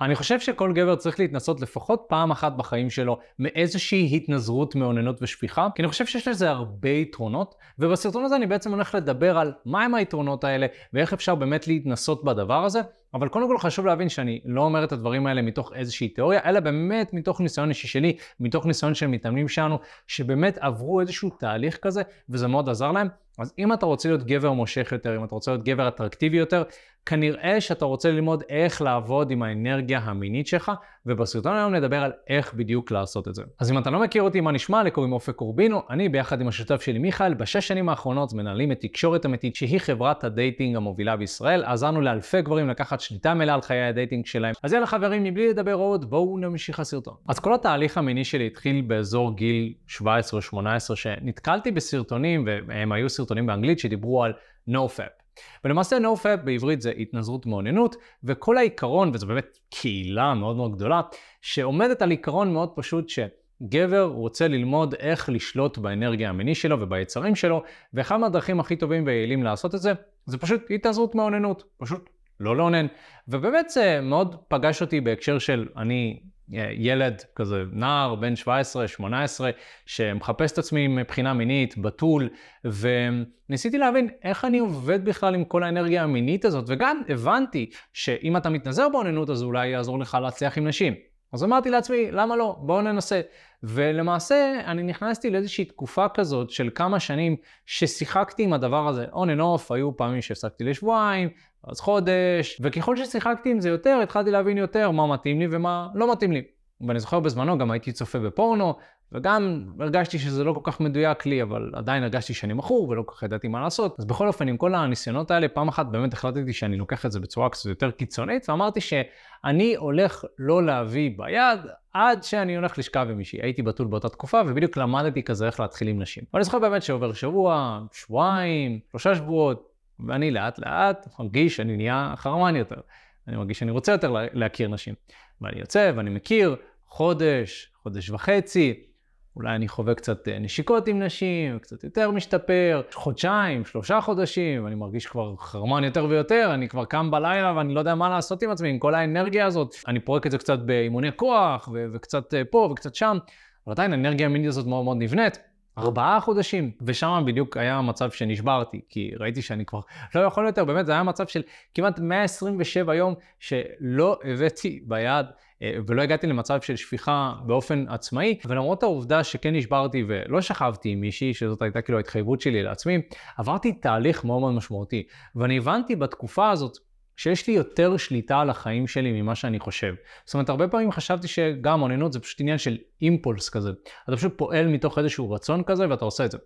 אני חושב שכל גבר צריך להתנסות לפחות פעם אחת בחיים שלו מאיזושהי התנזרות מאוננות ושפיכה, כי אני חושב שיש לזה הרבה יתרונות, ובסרטון הזה אני בעצם הולך לדבר על מהם היתרונות האלה, ואיך אפשר באמת להתנסות בדבר הזה, אבל קודם כל חשוב להבין שאני לא אומר את הדברים האלה מתוך איזושהי תיאוריה, אלא באמת מתוך ניסיון אישי שלי, מתוך ניסיון של מתאמנים שלנו, שבאמת עברו איזשהו תהליך כזה, וזה מאוד עזר להם. אז אם אתה רוצה להיות גבר מושך יותר, אם אתה רוצה להיות גבר אטרקטיבי יותר, כנראה שאתה רוצה ללמוד איך לעבוד עם האנרגיה המינית שלך, ובסרטון היום נדבר על איך בדיוק לעשות את זה. אז אם אתה לא מכיר אותי, מה נשמע? לי קוראים אופק קורבינו, אני ביחד עם השותף שלי מיכאל, בשש שנים האחרונות מנהלים את תקשורת אמיתית, שהיא חברת ה dating המובילה בישראל, עזרנו לאלפי גברים לקחת שליטה מלאה על חיי ה dating שלהם. אז יאללה חברים, מבלי לדבר עוד, בואו נמשיך הסרטון. אז כל התהליך המיני שלי התחיל באזור גיל 17-18, שנתקלתי בסרטונים, והם היו סרטונים באנגלית שדיברו על NoFap. ולמעשה NoFap בעברית זה התנזרות מאוננות, וכל העיקרון, וזו באמת קהילה מאוד מאוד גדולה, שעומדת על עיקרון מאוד פשוט שגבר רוצה ללמוד איך לשלוט באנרגיה המיני שלו וביצרים שלו, ואחד מהדרכים הכי טובים ויעילים לעשות את זה, זה פשוט התנזרות מאוננות, פשוט לא לאונן. ובאמת זה מאוד פגש אותי בהקשר של אני ילד כזה, נער, בן 17-18, שמחפש את עצמי מבחינה מינית, בתול, וניסיתי להבין איך אני עובד בכלל עם כל האנרגיה המינית הזאת, וגם הבנתי שאם אתה מתנזר באוננות, אז אולי יעזור לך להצליח עם נשים. אז אמרתי לעצמי, למה לא? בואו ננסה. ולמעשה, אני נכנסתי לאיזושהי תקופה כזאת של כמה שנים ששיחקתי עם הדבר הזה, on and off, היו פעמים שהפסקתי לשבועיים, אז חודש, וככל ששיחקתי עם זה יותר, התחלתי להבין יותר מה מתאים לי ומה לא מתאים לי. ואני זוכר בזמנו גם הייתי צופה בפורנו, וגם הרגשתי שזה לא כל כך מדויק לי, אבל עדיין הרגשתי שאני מכור ולא כל כך ידעתי מה לעשות. אז בכל אופן, עם כל הניסיונות האלה, פעם אחת באמת החלטתי שאני לוקח את זה בצורה קצת יותר קיצונית, ואמרתי שאני הולך לא להביא ביד עד שאני הולך לשכב עם מישהי. הייתי בתול באותה תקופה, ובדיוק למדתי כזה איך להתחיל עם נשים. ואני זוכר באמת שעובר שבוע, שבועיים, שלושה שבועות, ואני לאט לאט מרגיש שאני נהיה חרמן יותר. אני מרגיש שאני רוצה יותר להכיר נשים. ואני יוצא ואני מכיר חודש, חודש וחצי, אולי אני חווה קצת אה, נשיקות עם נשים, קצת יותר משתפר, חודשיים, שלושה חודשים, ואני מרגיש כבר חרמן יותר ויותר, אני כבר קם בלילה ואני לא יודע מה לעשות עם עצמי, עם כל האנרגיה הזאת. אני פורק את זה קצת באימוני כוח, ו- וקצת אה, פה וקצת שם, אבל עדיין האנרגיה המינית הזאת מאוד מאוד נבנית. ארבעה חודשים, ושם בדיוק היה המצב שנשברתי, כי ראיתי שאני כבר לא יכול יותר, באמת זה היה מצב של כמעט 127 יום שלא הבאתי ביד ולא הגעתי למצב של שפיכה באופן עצמאי, ולמרות העובדה שכן נשברתי ולא שכבתי עם מישהי, שזאת הייתה כאילו ההתחייבות שלי לעצמי, עברתי תהליך מאוד מאוד משמעותי, ואני הבנתי בתקופה הזאת שיש לי יותר שליטה על החיים שלי ממה שאני חושב. זאת אומרת, הרבה פעמים חשבתי שגם אוננות זה פשוט עניין של אימפולס כזה. אתה פשוט פועל מתוך איזשהו רצון כזה ואתה עושה את זה.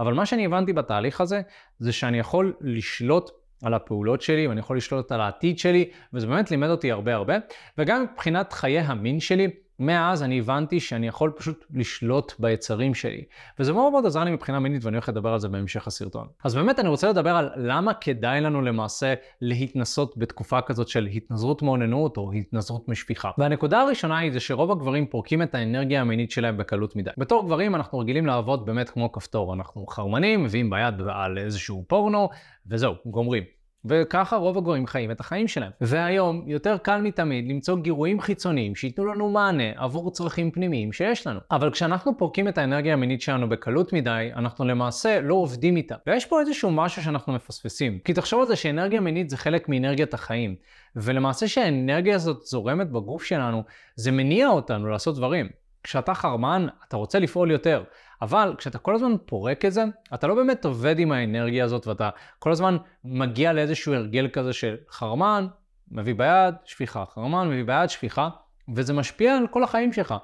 אבל מה שאני הבנתי בתהליך הזה, זה שאני יכול לשלוט על הפעולות שלי, ואני יכול לשלוט על העתיד שלי, וזה באמת לימד אותי הרבה הרבה. וגם מבחינת חיי המין שלי, מאז אני הבנתי שאני יכול פשוט לשלוט ביצרים שלי. וזה מאוד מאוד עזר לי מבחינה מינית ואני הולך לדבר על זה בהמשך הסרטון. אז באמת אני רוצה לדבר על למה כדאי לנו למעשה להתנסות בתקופה כזאת של התנזרות מאוננות או התנזרות משפיכה. והנקודה הראשונה היא זה שרוב הגברים פורקים את האנרגיה המינית שלהם בקלות מדי. בתור גברים אנחנו רגילים לעבוד באמת כמו כפתור. אנחנו חרמנים, מביאים ביד על איזשהו פורנו, וזהו, גומרים. וככה רוב הגויים חיים את החיים שלהם. והיום יותר קל מתמיד למצוא גירויים חיצוניים שייתנו לנו מענה עבור צרכים פנימיים שיש לנו. אבל כשאנחנו פורקים את האנרגיה המינית שלנו בקלות מדי, אנחנו למעשה לא עובדים איתה. ויש פה איזשהו משהו שאנחנו מפספסים. כי תחשוב על זה שאנרגיה מינית זה חלק מאנרגיית החיים. ולמעשה שהאנרגיה הזאת זורמת בגוף שלנו, זה מניע אותנו לעשות דברים. כשאתה חרמן, אתה רוצה לפעול יותר. אבל כשאתה כל הזמן פורק את זה, אתה לא באמת עובד עם האנרגיה הזאת, ואתה כל הזמן מגיע לאיזשהו הרגל כזה של חרמן, מביא ביד, שפיכה, חרמן, מביא ביד, שפיכה, וזה משפיע על כל החיים שלך.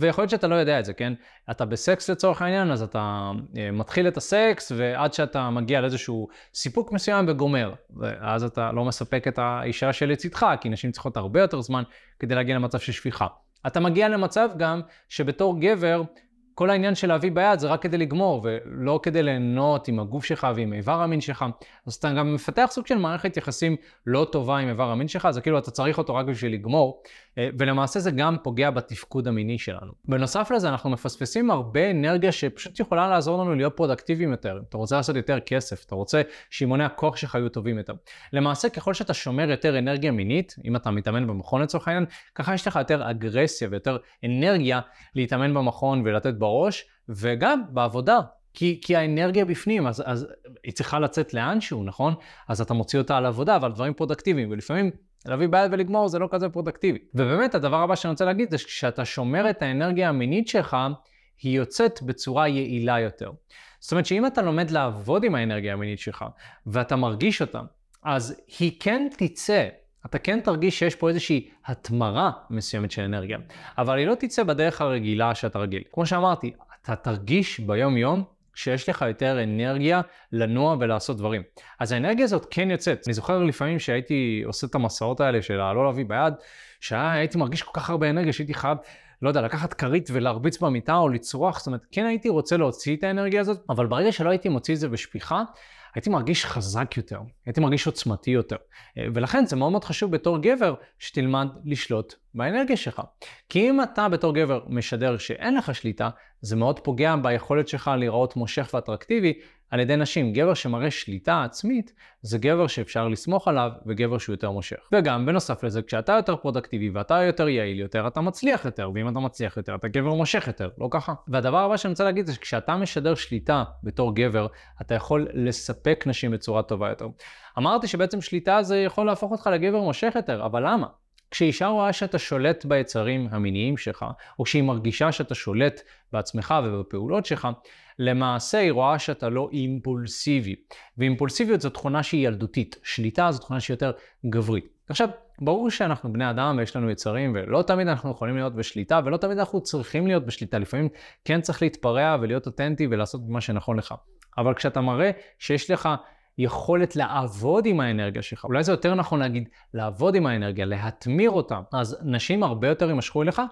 ויכול להיות שאתה לא יודע את זה, כן? אתה בסקס לצורך העניין, אז אתה אה, מתחיל את הסקס, ועד שאתה מגיע לאיזשהו סיפוק מסוים וגומר. ואז אתה לא מספק את האישה שלצידך, כי נשים צריכות הרבה יותר זמן כדי להגיע למצב של שפיכה. אתה מגיע למצב גם שבתור גבר, כל העניין של להביא ביד זה רק כדי לגמור, ולא כדי ליהנות עם הגוף שלך ועם איבר המין שלך. אז אתה גם מפתח סוג של מערכת יחסים לא טובה עם איבר המין שלך, זה כאילו אתה צריך אותו רק בשביל לגמור, אה, ולמעשה זה גם פוגע בתפקוד המיני שלנו. בנוסף לזה, אנחנו מפספסים הרבה אנרגיה שפשוט יכולה לעזור לנו להיות פרודקטיביים יותר. אתה רוצה לעשות יותר כסף, אתה רוצה שאימוני הכוח שלך יהיו טובים יותר. למעשה, ככל שאתה שומר יותר אנרגיה מינית, אם אתה מתאמן במכון לצורך העניין, ככה יש לך יותר אגרסיה ויותר אנרגיה להתאמן במכון ולתת בראש, וגם בעבודה. כי, כי האנרגיה בפנים, אז, אז היא צריכה לצאת לאנשהו, נכון? אז אתה מוציא אותה על עבודה, אבל דברים פרודקטיביים, ולפעמים להביא ביד ולגמור זה לא כזה פרודקטיבי. ובאמת, הדבר הבא שאני רוצה להגיד זה שכשאתה שומר את האנרגיה המינית שלך, היא יוצאת בצורה יעילה יותר. זאת אומרת שאם אתה לומד לעבוד עם האנרגיה המינית שלך, ואתה מרגיש אותה, אז היא כן תצא אתה כן תרגיש שיש פה איזושהי התמרה מסוימת של אנרגיה, אבל היא לא תצא בדרך הרגילה שאתה רגיל. כמו שאמרתי, אתה תרגיש ביום-יום שיש לך יותר אנרגיה לנוע ולעשות דברים. אז האנרגיה הזאת כן יוצאת. אני זוכר לפעמים שהייתי עושה את המסעות האלה של הלא להביא ביד, שהייתי מרגיש כל כך הרבה אנרגיה שהייתי חייב, לא יודע, לקחת כרית ולהרביץ במיטה או לצרוח, זאת אומרת, כן הייתי רוצה להוציא את האנרגיה הזאת, אבל ברגע שלא הייתי מוציא את זה בשפיכה, הייתי מרגיש חזק יותר, הייתי מרגיש עוצמתי יותר. אה, ולכן זה מאוד מאוד חשוב בתור גבר שתלמד לשלוט באנרגיה שלך. כי אם אתה בתור גבר משדר שאין לך שליטה, זה מאוד פוגע ביכולת שלך להיראות מושך ואטרקטיבי על ידי נשים. גבר שמראה שליטה עצמית, זה גבר שאפשר לסמוך עליו וגבר שהוא יותר מושך. וגם, בנוסף לזה, כשאתה יותר פרודקטיבי ואתה יותר יעיל יותר, אתה מצליח יותר, ואם אתה מצליח יותר, אתה גבר מושך יותר, לא ככה. והדבר הבא שאני רוצה להגיד זה שכשאתה משדר שליטה בתור גבר, אתה יכול לספק נשים בצורה טובה יותר. אמרתי שבעצם שליטה זה יכול להפוך אותך לגבר מושך יותר, אבל למה? כשאישה רואה שאתה שולט ביצרים המיניים שלך, או כשהיא מרגישה שאתה שולט בעצמך ובפעולות שלך, למעשה היא רואה שאתה לא אימפולסיבי. ואימפולסיביות זו תכונה שהיא ילדותית, שליטה זו תכונה שהיא יותר גברית. עכשיו, ברור שאנחנו בני אדם ויש לנו יצרים, ולא תמיד אנחנו יכולים להיות בשליטה, ולא תמיד אנחנו צריכים להיות בשליטה. לפעמים כן צריך להתפרע ולהיות אותנטי ולעשות מה שנכון לך. אבל כשאתה מראה שיש לך יכולת לעבוד עם האנרגיה שלך. אולי זה יותר נכון להגיד לעבוד עם האנרגיה, להתמיר אותה. אז נשים הרבה יותר יימשכו אליך.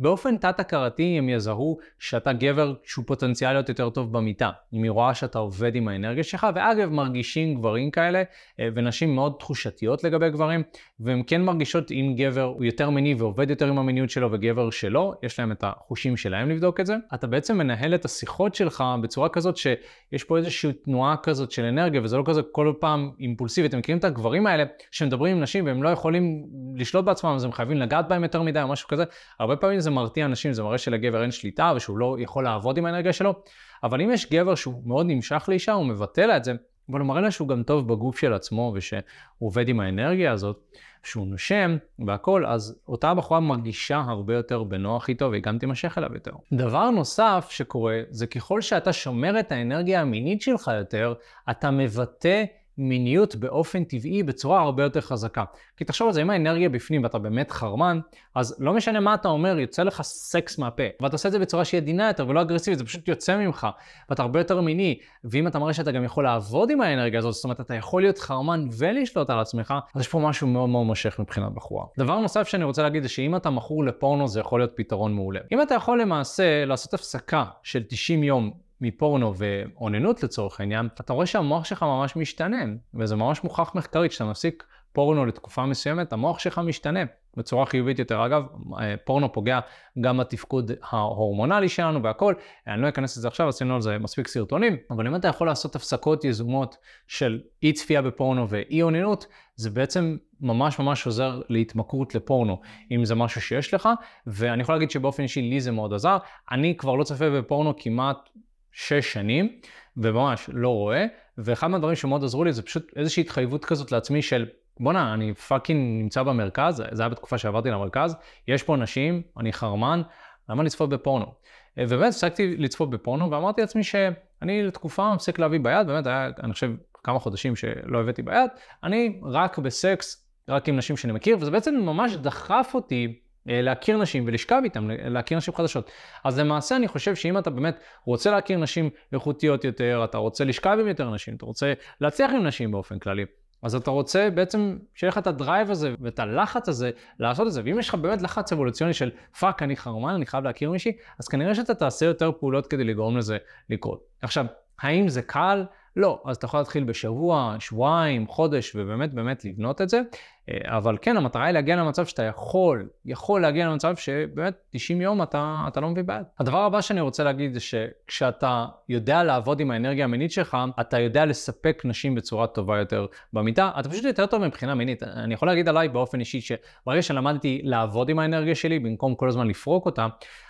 באופן תת-הכרתי הם יזהו שאתה גבר שהוא פוטנציאל להיות יותר טוב במיטה. אם היא רואה שאתה עובד עם האנרגיה שלך, ואגב, מרגישים גברים כאלה, אה, ונשים מאוד תחושתיות לגבי גברים, והן כן מרגישות אם גבר הוא יותר מיני ועובד יותר עם המיניות שלו וגבר שלא, יש להם את החושים שלהם לבדוק את זה. אתה בעצם מנהל את השיחות שלך בצורה כזאת שיש פה איזושהי תנועה כזאת של אנרגיה, וזה לא כזה כל פעם אימפולסיבי. אתם מכירים את הגברים האלה שמדברים עם נשים והם לא יכולים לשלוט בעצמם, אז הם חייבים לגעת בהם יותר מדי או משהו כזה. הרבה פעמים זה מרתיע אנשים, זה מראה שלגבר אין שליטה ושהוא לא יכול לעבוד עם האנרגיה שלו. אבל אם יש גבר שהוא מאוד נמשך לאישה, הוא מבטא לה את זה, אבל הוא מראה לה שהוא גם טוב בגוף של עצמו ושהוא עובד עם האנרגיה הזאת, שהוא נושם והכל, אז אותה בחורה מרגישה הרבה יותר בנוח איתו והיא גם תימשך אליו יותר. דבר נוסף שקורה זה ככל שאתה שומר את האנרגיה המינית שלך יותר, אתה מבטא מיניות באופן טבעי בצורה הרבה יותר חזקה. כי תחשוב על זה, אם האנרגיה בפנים ואתה באמת חרמן, אז לא משנה מה אתה אומר, יוצא לך סקס מהפה. ואתה עושה את זה בצורה שהיא עדינה יותר ולא אגרסיבית, זה פשוט יוצא ממך, ואתה הרבה יותר מיני. ואם אתה מראה שאתה גם יכול לעבוד עם האנרגיה הזאת, זאת אומרת, אתה יכול להיות חרמן ולשלוט על עצמך, אז יש פה משהו מאוד מאוד מושך מבחינת בחורה. דבר נוסף שאני רוצה להגיד זה שאם אתה מכור לפורנו, זה יכול להיות פתרון מעולה. אם אתה יכול למעשה לעשות הפסקה של 90 יום מפורנו ואוננות לצורך העניין, אתה רואה שהמוח שלך ממש משתנה, וזה ממש מוכח מחקרית, כשאתה מפסיק פורנו לתקופה מסוימת, המוח שלך משתנה בצורה חיובית יותר. אגב, פורנו פוגע גם בתפקוד ההורמונלי שלנו והכל, אני לא אכנס לזה עכשיו, עשינו על זה מספיק סרטונים, אבל אם אתה יכול לעשות הפסקות יזומות של אי צפייה בפורנו ואי אוננות, זה בעצם ממש ממש עוזר להתמכרות לפורנו, אם זה משהו שיש לך, ואני יכול להגיד שבאופן אישי לי זה מאוד עזר. אני כבר לא צופה בפורנו כמעט שש שנים, וממש לא רואה, ואחד מהדברים שמאוד עזרו לי זה פשוט איזושהי התחייבות כזאת לעצמי של בואנה, אני fucking נמצא במרכז, זה היה בתקופה שעברתי למרכז, יש פה נשים, אני חרמן, למה לצפות בפורנו? ובאמת הפסקתי לצפות בפורנו ואמרתי לעצמי שאני לתקופה מפסיק להביא ביד, באמת היה, אני חושב, כמה חודשים שלא הבאתי ביד, אני רק בסקס, רק עם נשים שאני מכיר, וזה בעצם ממש דחף אותי להכיר נשים ולשכב איתם, להכיר נשים חדשות. אז למעשה אני חושב שאם אתה באמת רוצה להכיר נשים איכותיות יותר, אתה רוצה לשכב עם יותר נשים, אתה רוצה להצליח עם נשים באופן כללי, אז אתה רוצה בעצם שיהיה לך את ה drive הזה ואת הלחץ הזה לעשות את זה. ואם יש לך באמת לחץ אבולוציוני של fuck, אני חרמן, אני חייב להכיר מישהי, אז כנראה שאתה תעשה יותר פעולות כדי לגרום לזה לקרות. עכשיו, האם זה קל? לא, אז אתה יכול להתחיל בשבוע, שבועיים, חודש, ובאמת באמת לבנות את זה. אה, אבל כן, המטרה היא להגיע למצב שאתה יכול, יכול להגיע למצב שבאמת 90 יום אתה, אתה לא מביא בעד. הדבר הבא שאני רוצה להגיד זה שכשאתה יודע לעבוד עם האנרגיה המינית שלך, אתה יודע לספק נשים בצורה טובה יותר במיטה, אתה פשוט יותר טוב מבחינה מינית. אני יכול להגיד עליי באופן אישי שברגע שלמדתי לעבוד עם האנרגיה שלי, במקום כל הזמן לפרוק אותה,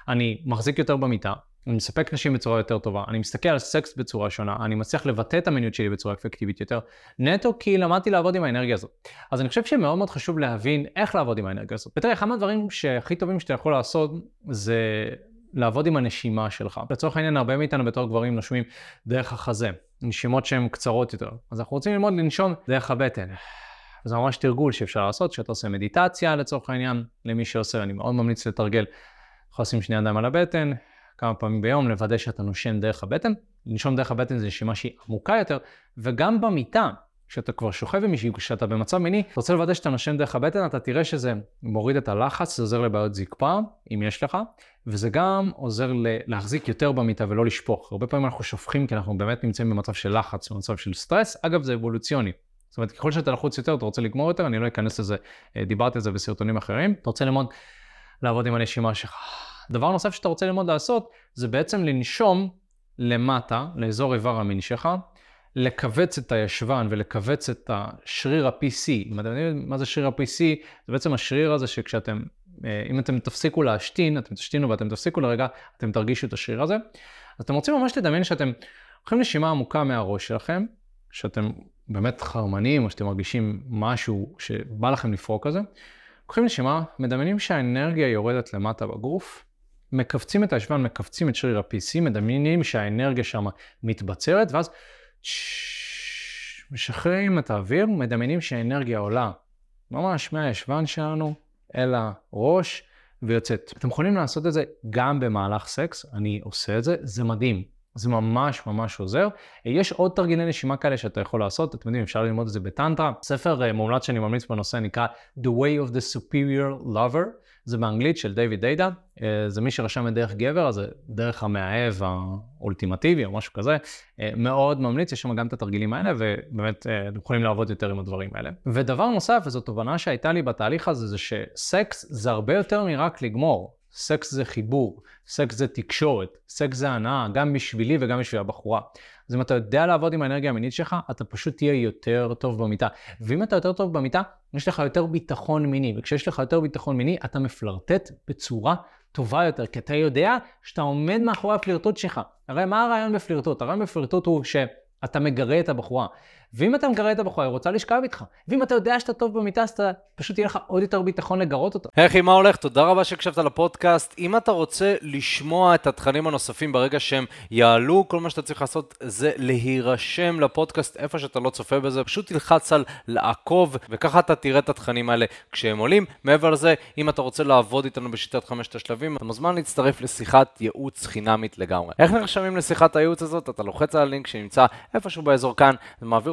אני מחזיק יותר במיטה, אני מספק נשים בצורה יותר טובה, אני מסתכל על סקס בצורה שונה, אני מצליח לבטא את המיניות שלי בצורה אפקטיבית יותר, נטו כי למדתי לעבוד עם האנרגיה הזאת. אז אני חושב שמאוד מאוד חשוב להבין איך לעבוד עם האנרגיה הזאת. ותראה, אחד מהדברים שהכי טובים שאתה יכול לעשות זה לעבוד עם הנשימה שלך. לצורך העניין, הרבה מאיתנו בתור גברים נושמים דרך החזה, נשימות שהן קצרות יותר. אז אנחנו רוצים ללמוד לנשום דרך הבטן. זה ממש תרגול שאפשר לעשות, כשאתה עושה מדיטציה לצורך העניין, למי שעושה, אני מאוד ממליץ לתרגל. יכול לשים שני ידיים על הבטן, כמה פעמים ביום, לוודא שאתה נושם דרך הבטן. לנשום דרך הבטן זה נשימה שהיא עמוקה יותר, וגם במיטה, כשאתה כבר שוכב עם מישהי, כשאתה במצב מיני, אתה רוצה לוודא שאתה נושם דרך הבטן, אתה תראה שזה מוריד את הלחץ, זה עוזר לבעיות זקפה, אם יש לך, וזה גם עוזר להחזיק יותר במיטה ולא לשפוך. הרבה פעמים אנחנו שופכים כי אנחנו באמת נמצאים במצב של לחץ, במצב של סטרס. אגב, זה אבולוציוני. זאת אומרת, ככל שאתה לחוץ יותר, אתה רוצה לגמור יותר, אני לא אכנס לזה, אה, דיברתי על זה בסרטונים אחרים. אתה רוצה ללמוד לעבוד עם הנשימה שלך. דבר נוסף שאתה רוצה ללמוד לעשות, זה בעצם לנשום למטה, לאזור איבר המין שלך, לכווץ את הישבן ולכווץ את השריר ה-PC. אם אתם יודעים מה זה שריר ה-PC, זה בעצם השריר הזה שכשאתם, אה, אם אתם תפסיקו להשתין, אתם תשתינו ואתם תפסיקו לרגע, אתם תרגישו את השריר הזה. אז אתם רוצים ממש לדמיין שאתם לוקחים נשימה עמוקה מהראש שלכם, שאתם באמת חרמנים, או שאתם מרגישים משהו שבא לכם לפרוק כזה. לוקחים נשימה, מדמיינים שהאנרגיה יורדת למטה בגוף, מכווצים את הישבן, מכווצים את שריר ה-PC, מדמיינים שהאנרגיה שם מתבצרת, ואז משחררים את האוויר, מדמיינים שהאנרגיה עולה ממש מהישבן שלנו אל הראש ויוצאת. אתם יכולים לעשות את זה גם במהלך סקס, אני עושה את זה, זה מדהים. זה ממש ממש עוזר. יש עוד תרגילי נשימה כאלה שאתה יכול לעשות, אתם יודעים, אפשר ללמוד את זה בטנטרה. ספר אה, מומלץ שאני ממליץ בנושא נקרא The Way of the Superior Lover, זה באנגלית של דיוויד דיידה, אה, זה מי שרשם את דרך גבר, אז זה דרך המאהב האולטימטיבי או משהו כזה. אה, מאוד ממליץ, יש שם גם את התרגילים האלה, ובאמת אתם יכולים לעבוד יותר עם הדברים האלה. ודבר נוסף, וזו תובנה שהייתה לי בתהליך הזה, זה שסקס זה הרבה יותר מרק לגמור. סקס זה חיבור, סקס זה תקשורת, סקס זה הנאה, גם בשבילי וגם בשביל הבחורה. אז אם אתה יודע לעבוד עם האנרגיה המינית שלך, אתה פשוט תהיה יותר טוב במיטה. ואם אתה יותר טוב במיטה, יש לך יותר ביטחון מיני, וכשיש לך יותר ביטחון מיני, אתה מפלרטט בצורה טובה יותר, כי אתה יודע שאתה עומד מאחורי הפלירטוט שלך. הרי מה הרעיון בפלירטוט? הרעיון בפלירטוט הוא שאתה מגרה את הבחורה. ואם אתה מגרה את הבחורה, היא רוצה לשכב איתך. ואם אתה יודע שאתה טוב במיטה, אז אתה פשוט יהיה לך עוד יותר ביטחון לגרות. היי אחי, מה הולך? תודה רבה שהקשבת לפודקאסט. אם אתה רוצה לשמוע את התכנים הנוספים ברגע שהם יעלו, כל מה שאתה צריך לעשות זה להירשם לפודקאסט איפה שאתה לא צופה בזה. פשוט תלחץ על לעקוב, וככה אתה תראה את התכנים האלה כשהם עולים. מעבר לזה, אם אתה רוצה לעבוד איתנו בשיטת חמשת השלבים, אתה מוזמן להצטרף לשיחת ייעוץ חינמית לגמרי. איך נרשמים לשיחת הייעוץ הזאת? אתה לוחץ על הלינק שנמצא איפשהו באזור כאן, ומעביר